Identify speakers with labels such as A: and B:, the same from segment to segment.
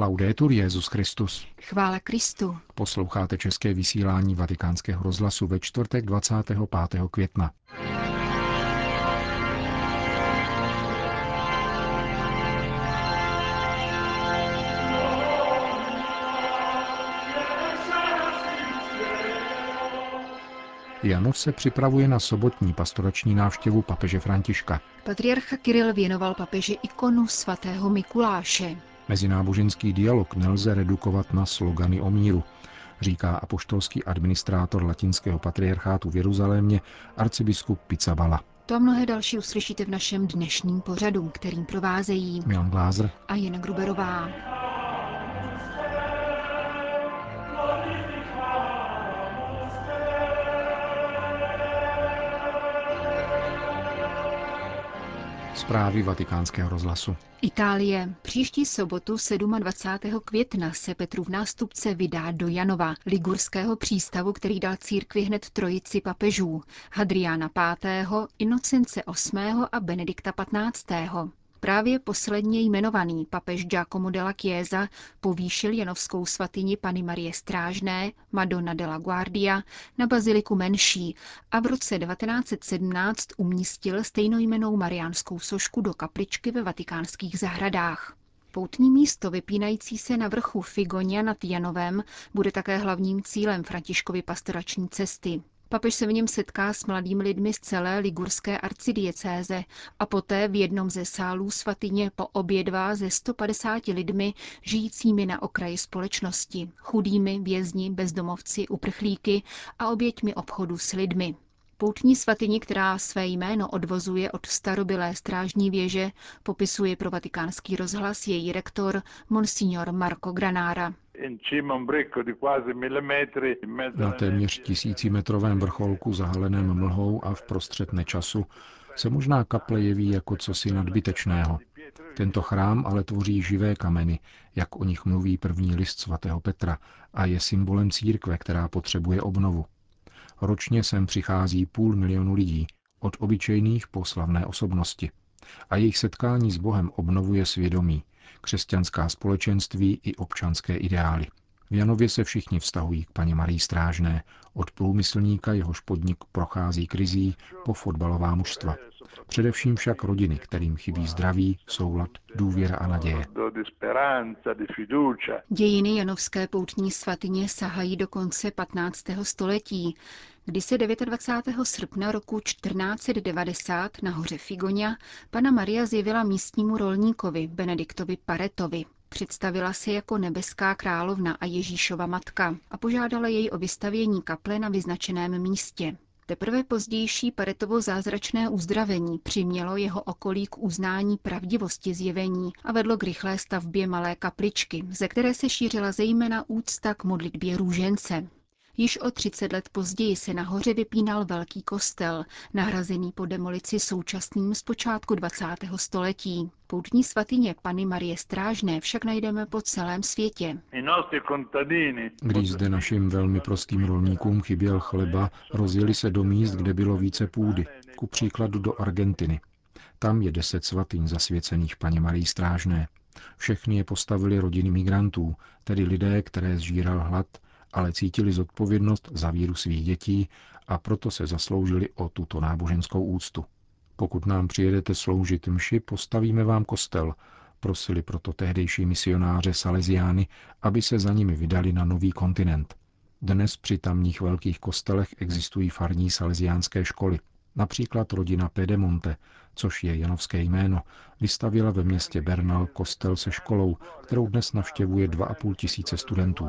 A: Laudetur Jezus Christus.
B: Chvála Kristu.
A: Posloucháte české vysílání Vatikánského rozhlasu ve čtvrtek 25. května. Janov se připravuje na sobotní pastorační návštěvu papeže Františka.
B: Patriarcha Kiril věnoval papeži ikonu svatého Mikuláše.
A: Mezináboženský dialog nelze redukovat na slogany o míru, říká apoštolský administrátor latinského patriarchátu v Jeruzalémě arcibiskup Pizzabala.
B: To a mnohé další uslyšíte v našem dnešním pořadu, kterým provázejí
A: Milan Glázer
B: a Jana Gruberová.
A: Zprávy vatikánského rozhlasu.
B: Itálie. Příští sobotu 27. května se Petrův nástupce vydá do Janova, ligurského přístavu, který dal církvi hned trojici papežů, Hadriana V., Inocence VIII. a Benedikta XV. Právě posledně jmenovaný papež Giacomo della Chiesa povýšil janovskou svatyni Pany Marie Strážné, Madonna della Guardia, na baziliku menší a v roce 1917 umístil stejnojmenou mariánskou sošku do kapličky ve vatikánských zahradách. Poutní místo vypínající se na vrchu Figonia nad Janovem bude také hlavním cílem Františkovy pastorační cesty. Papež se v něm setká s mladými lidmi z celé ligurské arcidiecéze a poté v jednom ze sálů svatyně poobědvá ze 150 lidmi žijícími na okraji společnosti, chudými, vězni, bezdomovci, uprchlíky a oběťmi obchodu s lidmi. Poutní svatyni, která své jméno odvozuje od starobylé strážní věže, popisuje pro vatikánský rozhlas její rektor Monsignor Marco Granara.
A: Na téměř tisícimetrovém vrcholku zahaleném mlhou a v prostřed nečasu se možná kaple jeví jako cosi nadbytečného. Tento chrám ale tvoří živé kameny, jak o nich mluví první list svatého Petra a je symbolem církve, která potřebuje obnovu. Ročně sem přichází půl milionu lidí, od obyčejných po slavné osobnosti. A jejich setkání s Bohem obnovuje svědomí, křesťanská společenství i občanské ideály. V Janově se všichni vztahují k paní Marii Strážné, od průmyslníka, jehož podnik prochází krizí, po fotbalová mužstva. Především však rodiny, kterým chybí zdraví, soulad, důvěra a naděje.
B: Dějiny Janovské poutní svatyně sahají do konce 15. století, kdy se 29. srpna roku 1490 na hoře Figonia pana Maria zjevila místnímu rolníkovi Benediktovi Paretovi. Představila se jako nebeská královna a Ježíšova matka a požádala jej o vystavění kaple na vyznačeném místě. Teprve pozdější Paretovo zázračné uzdravení přimělo jeho okolí k uznání pravdivosti zjevení a vedlo k rychlé stavbě malé kapličky, ze které se šířila zejména úcta k modlitbě růžence. Již o 30 let později se nahoře vypínal velký kostel, nahrazený po demolici současným z počátku 20. století. Poutní svatyně Pany Marie Strážné však najdeme po celém světě.
A: Když zde našim velmi prostým rolníkům chyběl chleba, rozjeli se do míst, kde bylo více půdy, ku příkladu do Argentiny. Tam je deset svatyň zasvěcených paní Marii Strážné. Všechny je postavili rodiny migrantů, tedy lidé, které zžíral hlad ale cítili zodpovědnost za víru svých dětí a proto se zasloužili o tuto náboženskou úctu. Pokud nám přijedete sloužit mši, postavíme vám kostel, prosili proto tehdejší misionáře Salesiány, aby se za nimi vydali na nový kontinent. Dnes při tamních velkých kostelech existují farní salesiánské školy. Například rodina Pedemonte, což je janovské jméno, vystavila ve městě Bernal kostel se školou, kterou dnes navštěvuje 2,5 tisíce studentů.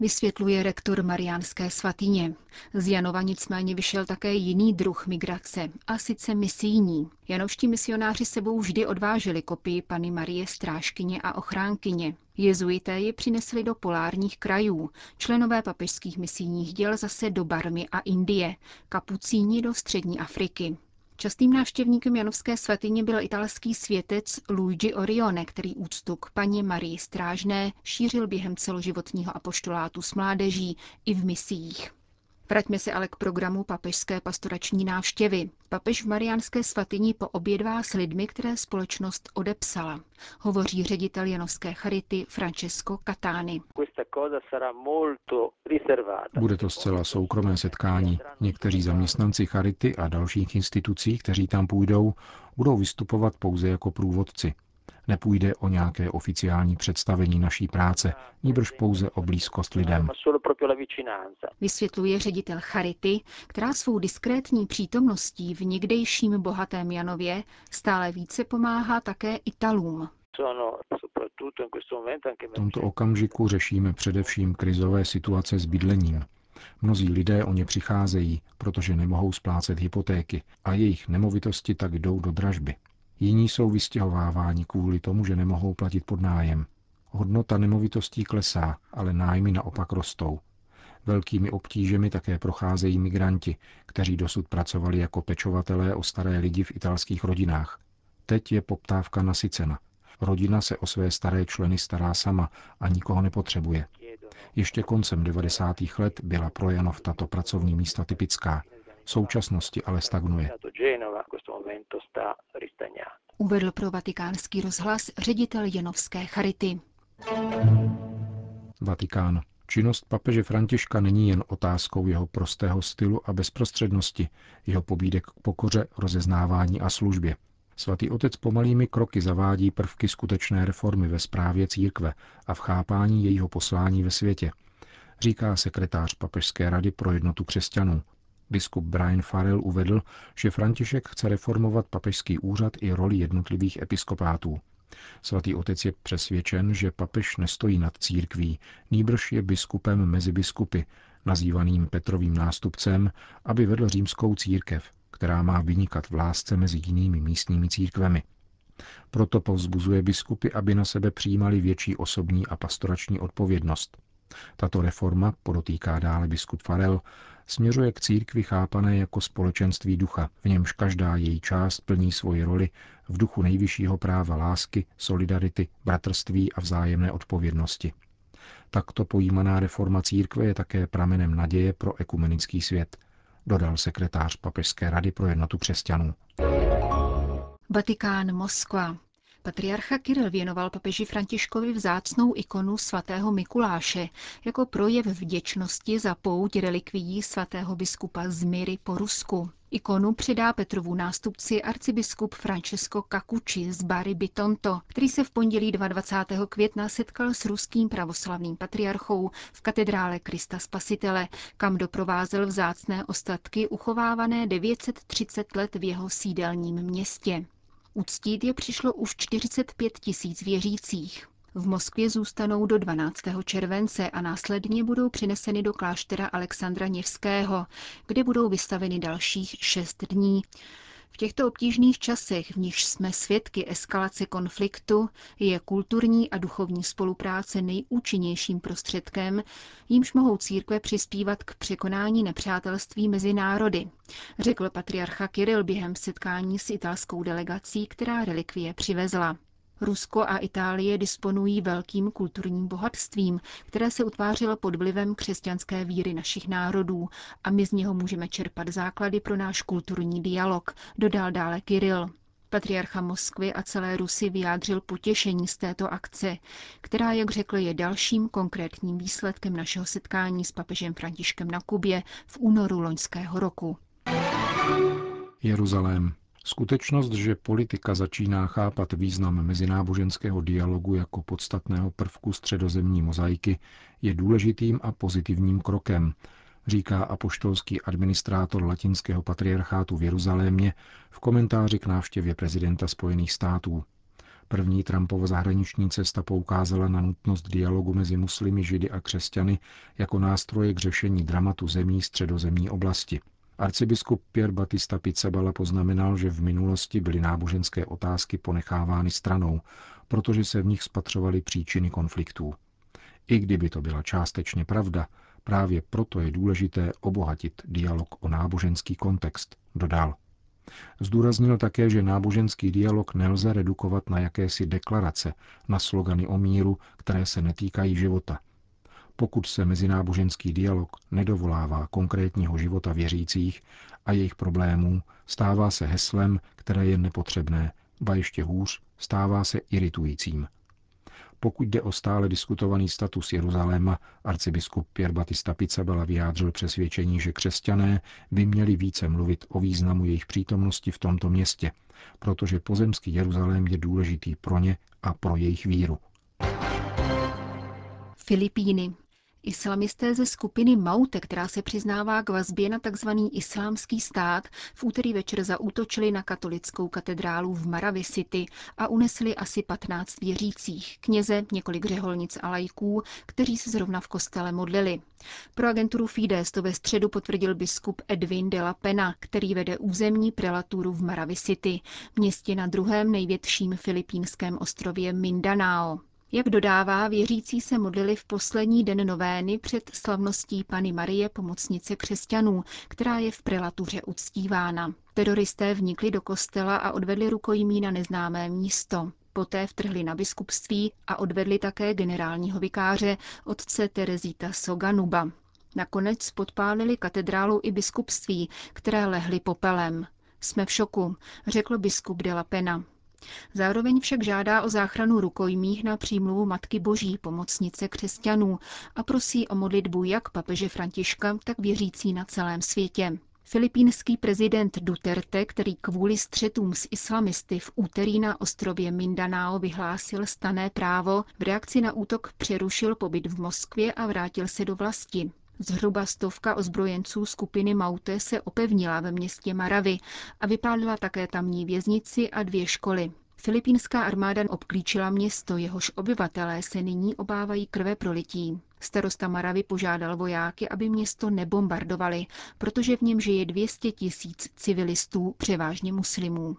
B: Vysvětluje rektor Mariánské svatyně. Z Janova nicméně vyšel také jiný druh migrace, a sice misijní. Janovští misionáři sebou vždy odváželi kopii Pany Marie Strážkyně a ochránkyně. Jezuité ji přinesli do polárních krajů, členové papežských misijních děl zase do Barmy a Indie, kapucíni do střední Afriky. Častým návštěvníkem Janovské svatyně byl italský světec Luigi Orione, který úctu k paní Marii Strážné šířil během celoživotního apoštolátu s mládeží i v misiích. Vraťme se ale k programu papežské pastorační návštěvy. Papež v Mariánské svatyni poobědvá s lidmi, které společnost odepsala. Hovoří ředitel Janovské charity Francesco Catány.
A: Bude to zcela soukromé setkání. Někteří zaměstnanci charity a dalších institucí, kteří tam půjdou, budou vystupovat pouze jako průvodci. Nepůjde o nějaké oficiální představení naší práce, níbrž pouze o blízkost lidem.
B: Vysvětluje ředitel Charity, která svou diskrétní přítomností v někdejším bohatém Janově stále více pomáhá také Italům.
A: V tomto okamžiku řešíme především krizové situace s bydlením. Mnozí lidé o ně přicházejí, protože nemohou splácet hypotéky a jejich nemovitosti tak jdou do dražby. Jiní jsou vystěhováváni kvůli tomu, že nemohou platit pod nájem. Hodnota nemovitostí klesá, ale nájmy naopak rostou. Velkými obtížemi také procházejí migranti, kteří dosud pracovali jako pečovatelé o staré lidi v italských rodinách. Teď je poptávka nasycena. Rodina se o své staré členy stará sama a nikoho nepotřebuje. Ještě koncem 90. let byla pro Janov tato pracovní místa typická. V současnosti ale stagnuje.
B: Uvedl pro vatikánský rozhlas ředitel Janovské charity.
A: Vatikán. Činnost papeže Františka není jen otázkou jeho prostého stylu a bezprostřednosti, jeho pobídek k pokoře, rozeznávání a službě. Svatý otec pomalými kroky zavádí prvky skutečné reformy ve správě církve a v chápání jejího poslání ve světě, říká sekretář Papežské rady pro jednotu křesťanů. Biskup Brian Farrell uvedl, že František chce reformovat papežský úřad i roli jednotlivých episkopátů. Svatý otec je přesvědčen, že papež nestojí nad církví, nýbrž je biskupem mezi biskupy, nazývaným Petrovým nástupcem, aby vedl římskou církev, která má vynikat v lásce mezi jinými místními církvemi. Proto povzbuzuje biskupy, aby na sebe přijímali větší osobní a pastorační odpovědnost. Tato reforma, podotýká dále biskup Farel, směřuje k církvi chápané jako společenství ducha, v němž každá její část plní svoji roli v duchu nejvyššího práva lásky, solidarity, bratrství a vzájemné odpovědnosti. Takto pojímaná reforma církve je také pramenem naděje pro ekumenický svět, dodal sekretář Papežské rady pro jednotu křesťanů.
B: Vatikán Moskva. Patriarcha Kiril věnoval papeži Františkovi vzácnou ikonu svatého Mikuláše jako projev vděčnosti za pouť relikvií svatého biskupa Zmiry po Rusku. Ikonu přidá Petrovu nástupci arcibiskup Francesco Cacucci z Bary Bitonto, který se v pondělí 22. května setkal s ruským pravoslavným patriarchou v katedrále Krista Spasitele, kam doprovázel vzácné ostatky uchovávané 930 let v jeho sídelním městě. Uctít je přišlo už 45 tisíc věřících. V Moskvě zůstanou do 12. července a následně budou přineseny do kláštera Alexandra Něvského, kde budou vystaveny dalších šest dní. V těchto obtížných časech, v nichž jsme svědky eskalace konfliktu, je kulturní a duchovní spolupráce nejúčinnějším prostředkem, jímž mohou církve přispívat k překonání nepřátelství mezi národy, řekl patriarcha Kiril během setkání s italskou delegací, která relikvie přivezla. Rusko a Itálie disponují velkým kulturním bohatstvím, které se utvářelo pod vlivem křesťanské víry našich národů a my z něho můžeme čerpat základy pro náš kulturní dialog, dodal dále Kiril. Patriarcha Moskvy a celé Rusy vyjádřil potěšení z této akce, která, jak řekl, je dalším konkrétním výsledkem našeho setkání s papežem Františkem na Kubě v únoru loňského roku.
A: Jeruzalém. Skutečnost, že politika začíná chápat význam mezináboženského dialogu jako podstatného prvku středozemní mozaiky, je důležitým a pozitivním krokem, říká apoštolský administrátor latinského patriarchátu v Jeruzalémě v komentáři k návštěvě prezidenta Spojených států. První Trumpova zahraniční cesta poukázala na nutnost dialogu mezi muslimy, židy a křesťany jako nástroje k řešení dramatu zemí středozemní oblasti – Arcibiskup Pierre Batista Pizzabala poznamenal, že v minulosti byly náboženské otázky ponechávány stranou, protože se v nich spatřovaly příčiny konfliktů. I kdyby to byla částečně pravda, právě proto je důležité obohatit dialog o náboženský kontext, dodal. Zdůraznil také, že náboženský dialog nelze redukovat na jakési deklarace, na slogany o míru, které se netýkají života. Pokud se mezináboženský dialog nedovolává konkrétního života věřících a jejich problémů, stává se heslem, které je nepotřebné, ba ještě hůř, stává se iritujícím. Pokud jde o stále diskutovaný status Jeruzaléma, arcibiskup Pierre Batista Pizzabella vyjádřil přesvědčení, že křesťané by měli více mluvit o významu jejich přítomnosti v tomto městě, protože pozemský Jeruzalém je důležitý pro ně a pro jejich víru.
B: Filipíny. Islamisté ze skupiny Maute, která se přiznává k vazbě na tzv. islámský stát, v úterý večer zaútočili na katolickou katedrálu v Maravi City a unesli asi 15 věřících, kněze, několik řeholnic a lajků, kteří se zrovna v kostele modlili. Pro agenturu Fides to ve středu potvrdil biskup Edwin de la Pena, který vede územní prelaturu v Maravi City, městě na druhém největším filipínském ostrově Mindanao. Jak dodává, věřící se modlili v poslední den novény před slavností Pany Marie pomocnice křesťanů, která je v prelatuře uctívána. Teroristé vnikli do kostela a odvedli rukojmí na neznámé místo. Poté vtrhli na biskupství a odvedli také generálního vikáře otce Terezíta Soganuba. Nakonec podpálili katedrálu i biskupství, které lehly popelem. Jsme v šoku, řekl biskup de la Pena. Zároveň však žádá o záchranu rukojmích na přímluvu Matky Boží, pomocnice křesťanů a prosí o modlitbu jak papeže Františka, tak věřící na celém světě. Filipínský prezident Duterte, který kvůli střetům s islamisty v úterý na ostrově Mindanao vyhlásil stané právo, v reakci na útok přerušil pobyt v Moskvě a vrátil se do vlasti. Zhruba stovka ozbrojenců skupiny Maute se opevnila ve městě Maravy a vypálila také tamní věznici a dvě školy. Filipínská armáda obklíčila město, jehož obyvatelé se nyní obávají krve prolití. Starosta Maravy požádal vojáky, aby město nebombardovali, protože v něm žije 200 tisíc civilistů, převážně muslimů.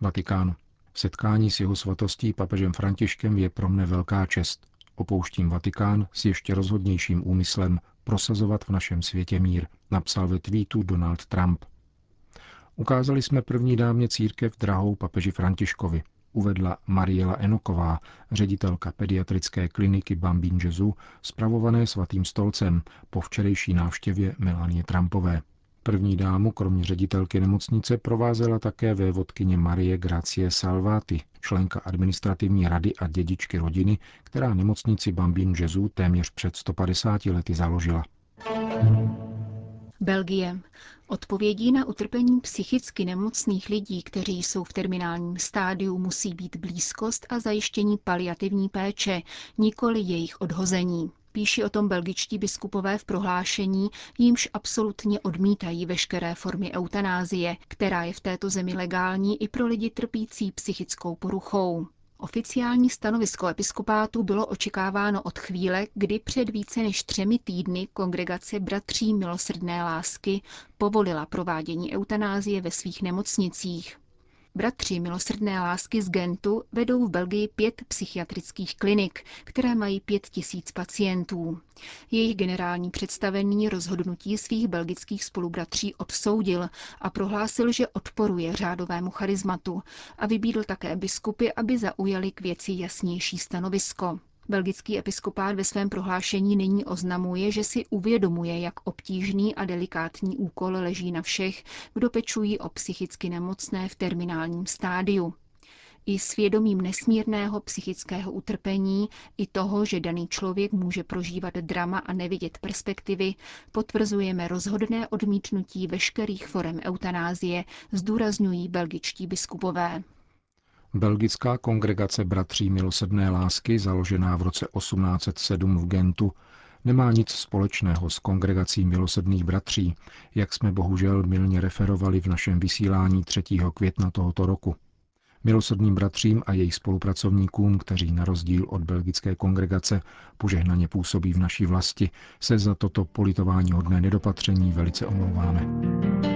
A: Vatikán. Setkání s jeho svatostí papežem Františkem je pro mne velká čest. Opouštím Vatikán s ještě rozhodnějším úmyslem prosazovat v našem světě mír, napsal ve tweetu Donald Trump. Ukázali jsme první dámě církev drahou papeži Františkovi, uvedla Mariela Enoková, ředitelka pediatrické kliniky Bambin Jezu, spravované svatým stolcem po včerejší návštěvě Melanie Trumpové. První dámu, kromě ředitelky nemocnice, provázela také vévodkyně Marie Gracie Salvati, členka administrativní rady a dědičky rodiny, která nemocnici Bambin Jezu téměř před 150 lety založila.
B: Belgie. Odpovědí na utrpení psychicky nemocných lidí, kteří jsou v terminálním stádiu, musí být blízkost a zajištění paliativní péče, nikoli jejich odhození. Píší o tom belgičtí biskupové v prohlášení, jímž absolutně odmítají veškeré formy eutanázie, která je v této zemi legální i pro lidi trpící psychickou poruchou. Oficiální stanovisko episkopátu bylo očekáváno od chvíle, kdy před více než třemi týdny kongregace Bratří milosrdné lásky povolila provádění eutanázie ve svých nemocnicích. Bratři milosrdné lásky z Gentu vedou v Belgii pět psychiatrických klinik, které mají pět tisíc pacientů. Jejich generální představený rozhodnutí svých belgických spolubratří odsoudil a prohlásil, že odporuje řádovému charizmatu a vybídl také biskupy, aby zaujali k věci jasnější stanovisko. Belgický episkopát ve svém prohlášení nyní oznamuje, že si uvědomuje, jak obtížný a delikátní úkol leží na všech, kdo pečují o psychicky nemocné v terminálním stádiu. I svědomím nesmírného psychického utrpení, i toho, že daný člověk může prožívat drama a nevidět perspektivy, potvrzujeme rozhodné odmítnutí veškerých forem eutanázie, zdůrazňují belgičtí biskupové.
A: Belgická kongregace Bratří milosrdné lásky, založená v roce 1807 v Gentu, nemá nic společného s kongregací milosrdných bratří, jak jsme bohužel milně referovali v našem vysílání 3. května tohoto roku. Milosrdným bratřím a jejich spolupracovníkům, kteří na rozdíl od belgické kongregace požehnaně působí v naší vlasti, se za toto politování hodné nedopatření velice omlouváme.